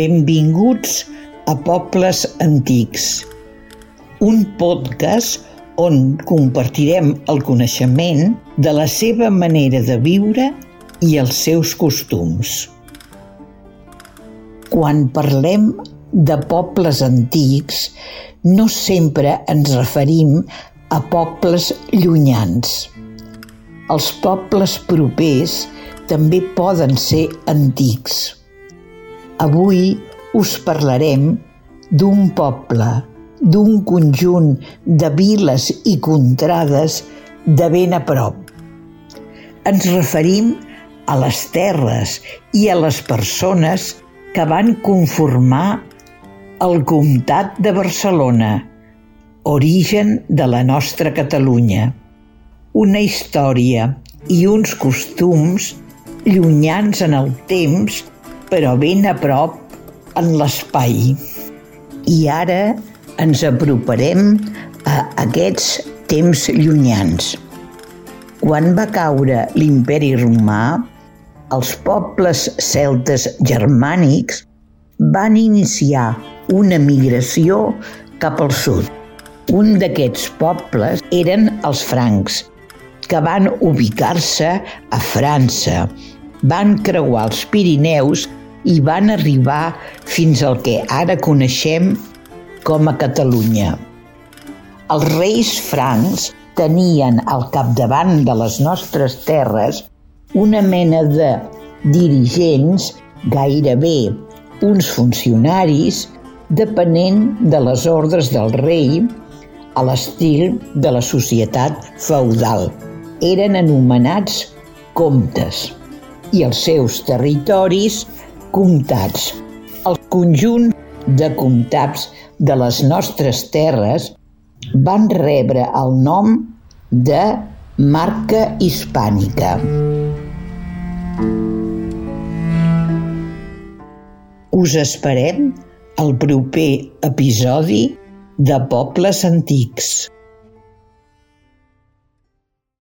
Benvinguts a Pobles Antics, un podcast on compartirem el coneixement de la seva manera de viure i els seus costums. Quan parlem de pobles antics, no sempre ens referim a pobles llunyans. Els pobles propers també poden ser antics. Avui us parlarem d'un poble, d'un conjunt de viles i contrades de ben a prop. Ens referim a les terres i a les persones que van conformar el Comtat de Barcelona, origen de la nostra Catalunya. Una història i uns costums llunyans en el temps, però ben a prop en l'espai. I ara ens aproparem a aquests temps llunyans. Quan va caure l'imperi romà, els pobles celtes germànics van iniciar una migració cap al sud. Un d'aquests pobles eren els francs, que van ubicar-se a França, van creuar els Pirineus i van arribar fins al que ara coneixem com a Catalunya. Els reis francs tenien al capdavant de les nostres terres una mena de dirigents, gairebé uns funcionaris, depenent de les ordres del rei a l'estil de la societat feudal. Eren anomenats comtes i els seus territoris comtats. El conjunt de comtats de les nostres terres van rebre el nom de marca hispànica. Us esperem al proper episodi de Pobles Antics.